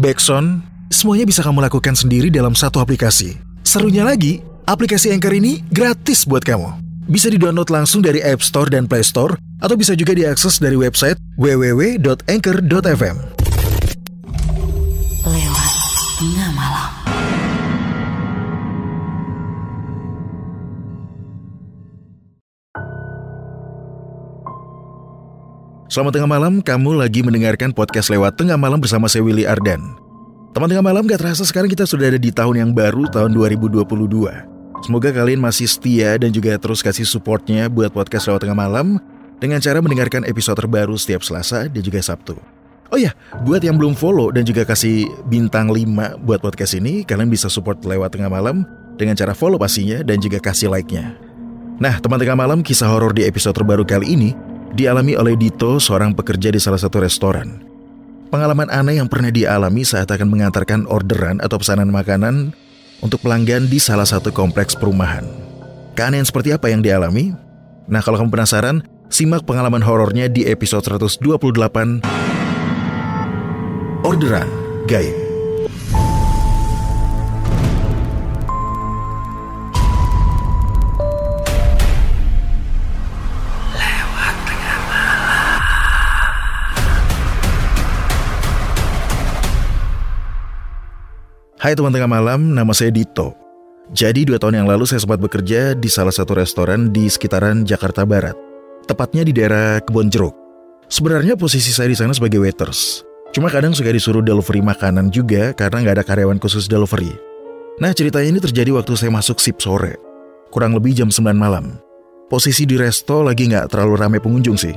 backsound, semuanya bisa kamu lakukan sendiri dalam satu aplikasi. Serunya lagi, aplikasi Anchor ini gratis buat kamu. Bisa di-download langsung dari App Store dan Play Store, atau bisa juga diakses dari website www.anchor.fm. Selamat tengah malam, kamu lagi mendengarkan podcast lewat tengah malam bersama saya Willy Ardan. Teman tengah malam gak terasa sekarang kita sudah ada di tahun yang baru, tahun 2022. Semoga kalian masih setia dan juga terus kasih supportnya buat podcast lewat tengah malam dengan cara mendengarkan episode terbaru setiap Selasa dan juga Sabtu. Oh ya, buat yang belum follow dan juga kasih bintang 5 buat podcast ini, kalian bisa support lewat tengah malam dengan cara follow pastinya dan juga kasih like-nya. Nah, teman tengah malam kisah horor di episode terbaru kali ini dialami oleh Dito, seorang pekerja di salah satu restoran. Pengalaman aneh yang pernah dialami saat akan mengantarkan orderan atau pesanan makanan untuk pelanggan di salah satu kompleks perumahan. Keanehan seperti apa yang dialami? Nah, kalau kamu penasaran, simak pengalaman horornya di episode 128 Orderan Gaib. Hai teman tengah malam, nama saya Dito. Jadi dua tahun yang lalu saya sempat bekerja di salah satu restoran di sekitaran Jakarta Barat. Tepatnya di daerah Kebon Jeruk. Sebenarnya posisi saya di sana sebagai waiters. Cuma kadang suka disuruh delivery makanan juga karena nggak ada karyawan khusus delivery. Nah ceritanya ini terjadi waktu saya masuk sip sore. Kurang lebih jam 9 malam. Posisi di resto lagi nggak terlalu ramai pengunjung sih.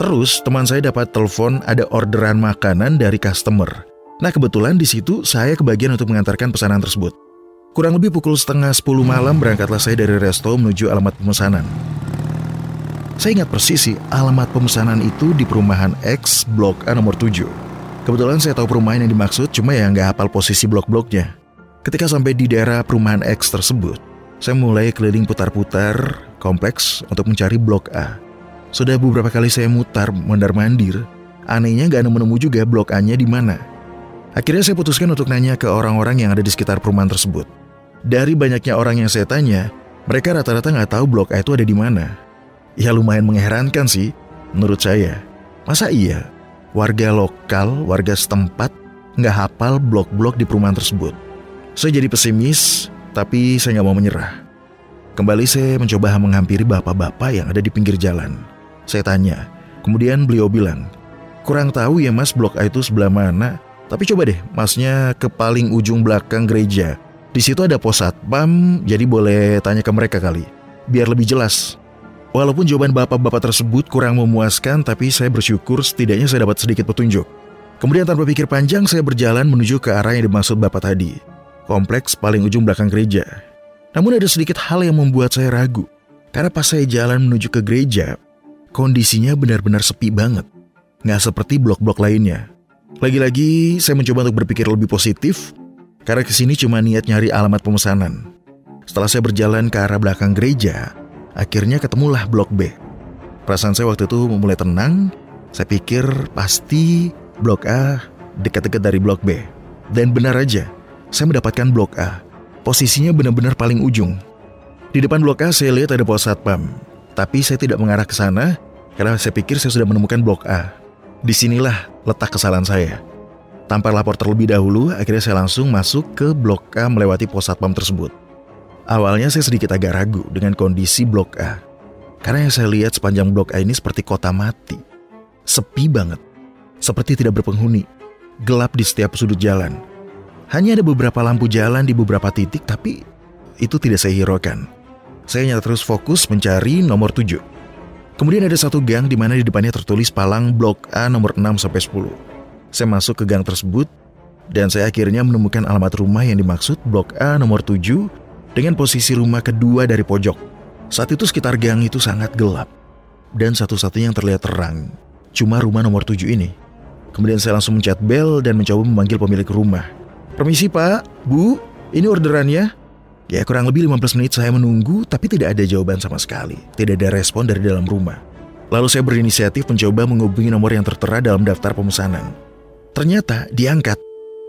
Terus teman saya dapat telepon ada orderan makanan dari customer. Nah kebetulan di situ saya kebagian untuk mengantarkan pesanan tersebut. Kurang lebih pukul setengah 10 malam berangkatlah saya dari resto menuju alamat pemesanan. Saya ingat persis sih, alamat pemesanan itu di perumahan X Blok A nomor 7. Kebetulan saya tahu perumahan yang dimaksud, cuma ya nggak hafal posisi blok-bloknya. Ketika sampai di daerah perumahan X tersebut, saya mulai keliling putar-putar kompleks untuk mencari blok A. Sudah beberapa kali saya mutar mondar-mandir, anehnya nggak nemu-nemu juga blok A-nya di mana. Akhirnya saya putuskan untuk nanya ke orang-orang yang ada di sekitar perumahan tersebut. Dari banyaknya orang yang saya tanya, mereka rata-rata nggak tahu blok A itu ada di mana. Ya lumayan mengherankan sih, menurut saya. Masa iya, warga lokal, warga setempat, nggak hafal blok-blok di perumahan tersebut. Saya jadi pesimis, tapi saya nggak mau menyerah. Kembali saya mencoba menghampiri bapak-bapak yang ada di pinggir jalan. Saya tanya, kemudian beliau bilang, kurang tahu ya mas blok A itu sebelah mana, tapi coba deh, masnya ke paling ujung belakang gereja. Di situ ada pos satpam, jadi boleh tanya ke mereka kali. Biar lebih jelas. Walaupun jawaban bapak-bapak tersebut kurang memuaskan, tapi saya bersyukur setidaknya saya dapat sedikit petunjuk. Kemudian tanpa pikir panjang, saya berjalan menuju ke arah yang dimaksud bapak tadi. Kompleks paling ujung belakang gereja. Namun ada sedikit hal yang membuat saya ragu. Karena pas saya jalan menuju ke gereja, kondisinya benar-benar sepi banget. Nggak seperti blok-blok lainnya. Lagi-lagi saya mencoba untuk berpikir lebih positif karena ke sini cuma niat nyari alamat pemesanan. Setelah saya berjalan ke arah belakang gereja, akhirnya ketemulah blok B. Perasaan saya waktu itu mulai tenang. Saya pikir pasti blok A dekat-dekat dari blok B. Dan benar aja, saya mendapatkan blok A. Posisinya benar-benar paling ujung. Di depan blok A saya lihat ada pos satpam. Tapi saya tidak mengarah ke sana karena saya pikir saya sudah menemukan blok A. Di sinilah letak kesalahan saya. Tanpa lapor terlebih dahulu, akhirnya saya langsung masuk ke Blok A melewati pos satpam tersebut. Awalnya saya sedikit agak ragu dengan kondisi Blok A. Karena yang saya lihat sepanjang Blok A ini seperti kota mati. Sepi banget. Seperti tidak berpenghuni. Gelap di setiap sudut jalan. Hanya ada beberapa lampu jalan di beberapa titik, tapi itu tidak saya hiraukan. Saya nyata terus fokus mencari nomor 7. Kemudian ada satu gang di mana di depannya tertulis palang blok A nomor 6 sampai 10. Saya masuk ke gang tersebut Dan saya akhirnya menemukan alamat rumah yang dimaksud Blok A nomor 7 dengan posisi rumah kedua dari pojok. Saat itu sekitar gang itu sangat gelap. Dan satu-satunya yang terlihat terang, cuma rumah nomor 7 ini. Kemudian saya langsung mencet bel dan mencoba memanggil pemilik rumah. Permisi pak, bu, ini orderannya. Ya kurang lebih 15 menit saya menunggu tapi tidak ada jawaban sama sekali. Tidak ada respon dari dalam rumah. Lalu saya berinisiatif mencoba menghubungi nomor yang tertera dalam daftar pemesanan. Ternyata diangkat.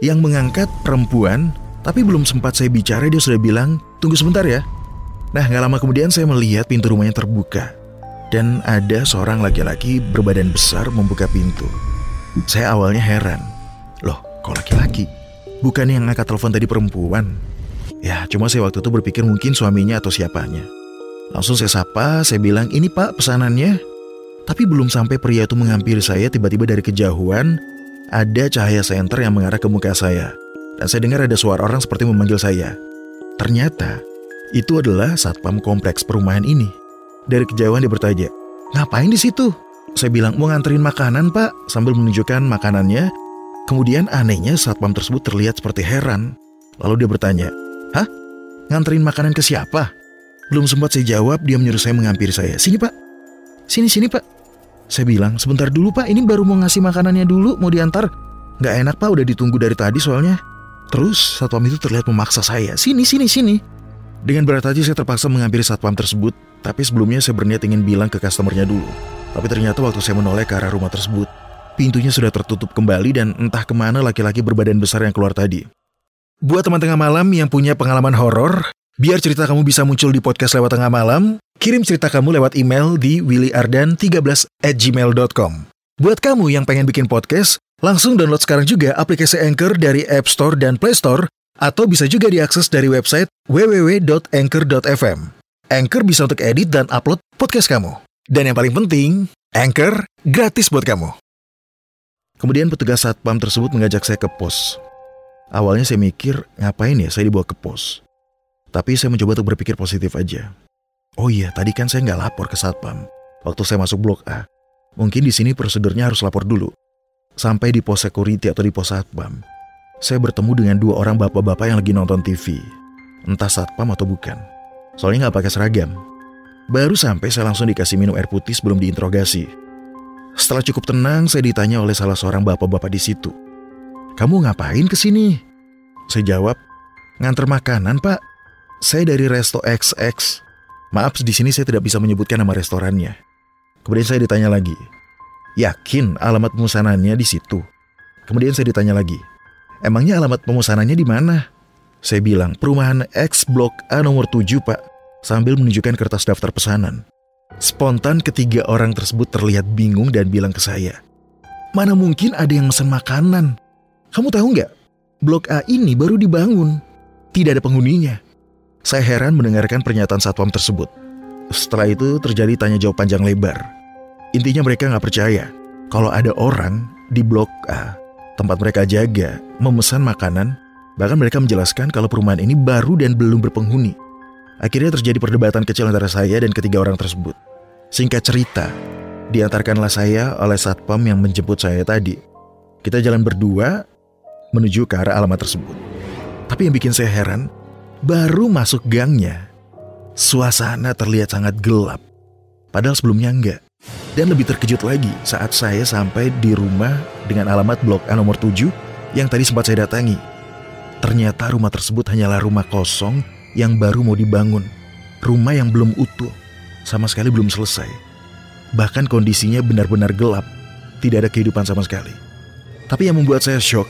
Yang mengangkat perempuan, tapi belum sempat saya bicara dia sudah bilang, tunggu sebentar ya. Nah gak lama kemudian saya melihat pintu rumahnya terbuka. Dan ada seorang laki-laki berbadan besar membuka pintu. Saya awalnya heran. Loh, kok laki-laki? Bukan yang angkat telepon tadi perempuan. Ya, cuma saya waktu itu berpikir mungkin suaminya atau siapanya. Langsung saya sapa, saya bilang, ini pak pesanannya. Tapi belum sampai pria itu menghampiri saya, tiba-tiba dari kejauhan, ada cahaya senter yang mengarah ke muka saya. Dan saya dengar ada suara orang seperti memanggil saya. Ternyata, itu adalah satpam kompleks perumahan ini. Dari kejauhan dia bertanya, ngapain di situ? Saya bilang, mau nganterin makanan pak, sambil menunjukkan makanannya. Kemudian anehnya satpam tersebut terlihat seperti heran. Lalu dia bertanya, Hah? Nganterin makanan ke siapa? Belum sempat saya jawab, dia menyuruh saya menghampiri saya. Sini pak. Sini, sini pak. Saya bilang, sebentar dulu pak, ini baru mau ngasih makanannya dulu, mau diantar. Gak enak pak, udah ditunggu dari tadi soalnya. Terus satpam itu terlihat memaksa saya. Sini, sini, sini. Dengan berat hati saya terpaksa menghampiri satpam tersebut, tapi sebelumnya saya berniat ingin bilang ke customernya dulu. Tapi ternyata waktu saya menoleh ke arah rumah tersebut, pintunya sudah tertutup kembali dan entah ke mana laki-laki berbadan besar yang keluar tadi. Buat teman tengah malam yang punya pengalaman horor, biar cerita kamu bisa muncul di podcast lewat tengah malam, kirim cerita kamu lewat email di willyardan13 at gmail.com. Buat kamu yang pengen bikin podcast, langsung download sekarang juga aplikasi Anchor dari App Store dan Play Store, atau bisa juga diakses dari website www.anchor.fm. Anchor bisa untuk edit dan upload podcast kamu. Dan yang paling penting, Anchor gratis buat kamu. Kemudian petugas satpam tersebut mengajak saya ke pos. Awalnya saya mikir, ngapain ya saya dibawa ke pos? Tapi saya mencoba untuk berpikir positif aja. Oh iya, tadi kan saya nggak lapor ke satpam. Waktu saya masuk blok A. Mungkin di sini prosedurnya harus lapor dulu. Sampai di pos security atau di pos satpam. Saya bertemu dengan dua orang bapak-bapak yang lagi nonton TV. Entah satpam atau bukan. Soalnya nggak pakai seragam. Baru sampai saya langsung dikasih minum air putih sebelum diinterogasi. Setelah cukup tenang, saya ditanya oleh salah seorang bapak-bapak di situ. Kamu ngapain ke sini? Saya jawab, nganter makanan pak. Saya dari Resto XX. Maaf di sini saya tidak bisa menyebutkan nama restorannya. Kemudian saya ditanya lagi, yakin alamat pemesanannya di situ? Kemudian saya ditanya lagi, emangnya alamat pemesanannya di mana? Saya bilang, perumahan X Blok A nomor 7 pak, sambil menunjukkan kertas daftar pesanan. Spontan ketiga orang tersebut terlihat bingung dan bilang ke saya, Mana mungkin ada yang mesen makanan? Kamu tahu nggak? Blok A ini baru dibangun. Tidak ada penghuninya. Saya heran mendengarkan pernyataan satpam tersebut. Setelah itu terjadi tanya jawab panjang lebar. Intinya mereka nggak percaya kalau ada orang di Blok A, tempat mereka jaga, memesan makanan, bahkan mereka menjelaskan kalau perumahan ini baru dan belum berpenghuni. Akhirnya terjadi perdebatan kecil antara saya dan ketiga orang tersebut. Singkat cerita, diantarkanlah saya oleh satpam yang menjemput saya tadi. Kita jalan berdua menuju ke arah alamat tersebut. Tapi yang bikin saya heran, baru masuk gangnya, suasana terlihat sangat gelap. Padahal sebelumnya enggak. Dan lebih terkejut lagi saat saya sampai di rumah dengan alamat blok A nomor 7 yang tadi sempat saya datangi. Ternyata rumah tersebut hanyalah rumah kosong yang baru mau dibangun. Rumah yang belum utuh, sama sekali belum selesai. Bahkan kondisinya benar-benar gelap, tidak ada kehidupan sama sekali. Tapi yang membuat saya shock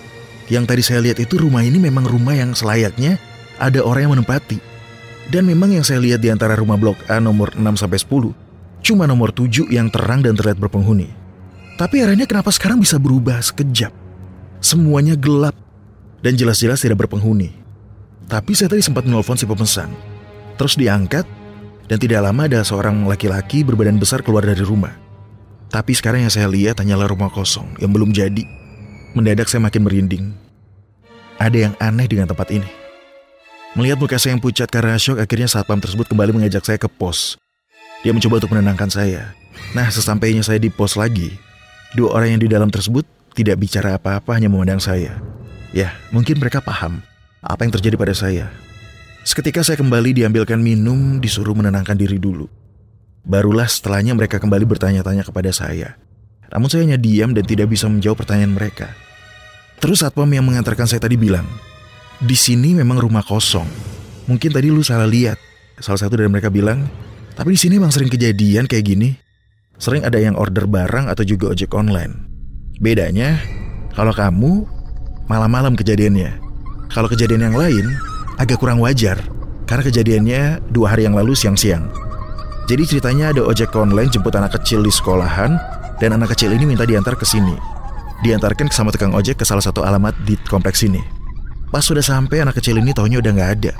yang tadi saya lihat itu rumah ini memang rumah yang selayaknya ada orang yang menempati. Dan memang yang saya lihat di antara rumah blok A nomor 6 sampai 10 cuma nomor 7 yang terang dan terlihat berpenghuni. Tapi akhirnya kenapa sekarang bisa berubah sekejap? Semuanya gelap dan jelas-jelas tidak berpenghuni. Tapi saya tadi sempat menelpon si pemesan. Terus diangkat dan tidak lama ada seorang laki-laki berbadan besar keluar dari rumah. Tapi sekarang yang saya lihat hanyalah rumah kosong yang belum jadi. Mendadak saya makin merinding. Ada yang aneh dengan tempat ini. Melihat muka saya yang pucat karena syok, akhirnya satpam tersebut kembali mengajak saya ke pos. Dia mencoba untuk menenangkan saya. Nah, sesampainya saya di pos lagi, dua orang yang di dalam tersebut tidak bicara apa-apa hanya memandang saya. Ya, mungkin mereka paham apa yang terjadi pada saya. Seketika saya kembali diambilkan minum, disuruh menenangkan diri dulu. Barulah setelahnya mereka kembali bertanya-tanya kepada saya. Namun saya hanya diam dan tidak bisa menjawab pertanyaan mereka. Terus satpam yang mengantarkan saya tadi bilang, di sini memang rumah kosong. Mungkin tadi lu salah lihat. Salah satu dari mereka bilang, tapi di sini emang sering kejadian kayak gini. Sering ada yang order barang atau juga ojek online. Bedanya, kalau kamu malam-malam kejadiannya. Kalau kejadian yang lain, agak kurang wajar. Karena kejadiannya dua hari yang lalu siang-siang. Jadi ceritanya ada ojek online jemput anak kecil di sekolahan dan anak kecil ini minta diantar ke sini. Diantarkan sama tukang ojek ke salah satu alamat di kompleks ini. Pas sudah sampai anak kecil ini taunya udah nggak ada.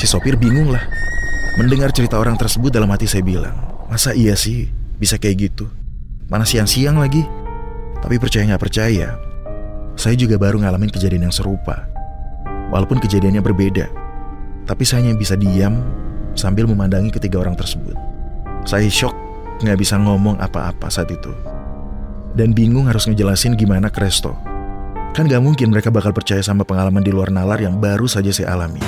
Si sopir bingung lah. Mendengar cerita orang tersebut dalam hati saya bilang, masa iya sih bisa kayak gitu? Mana siang-siang lagi? Tapi percaya nggak percaya, saya juga baru ngalamin kejadian yang serupa. Walaupun kejadiannya berbeda, tapi saya hanya bisa diam sambil memandangi ketiga orang tersebut. Saya shock, nggak bisa ngomong apa-apa saat itu. Dan bingung harus ngejelasin gimana ke Resto. Kan gak mungkin mereka bakal percaya sama pengalaman di luar nalar yang baru saja saya alami.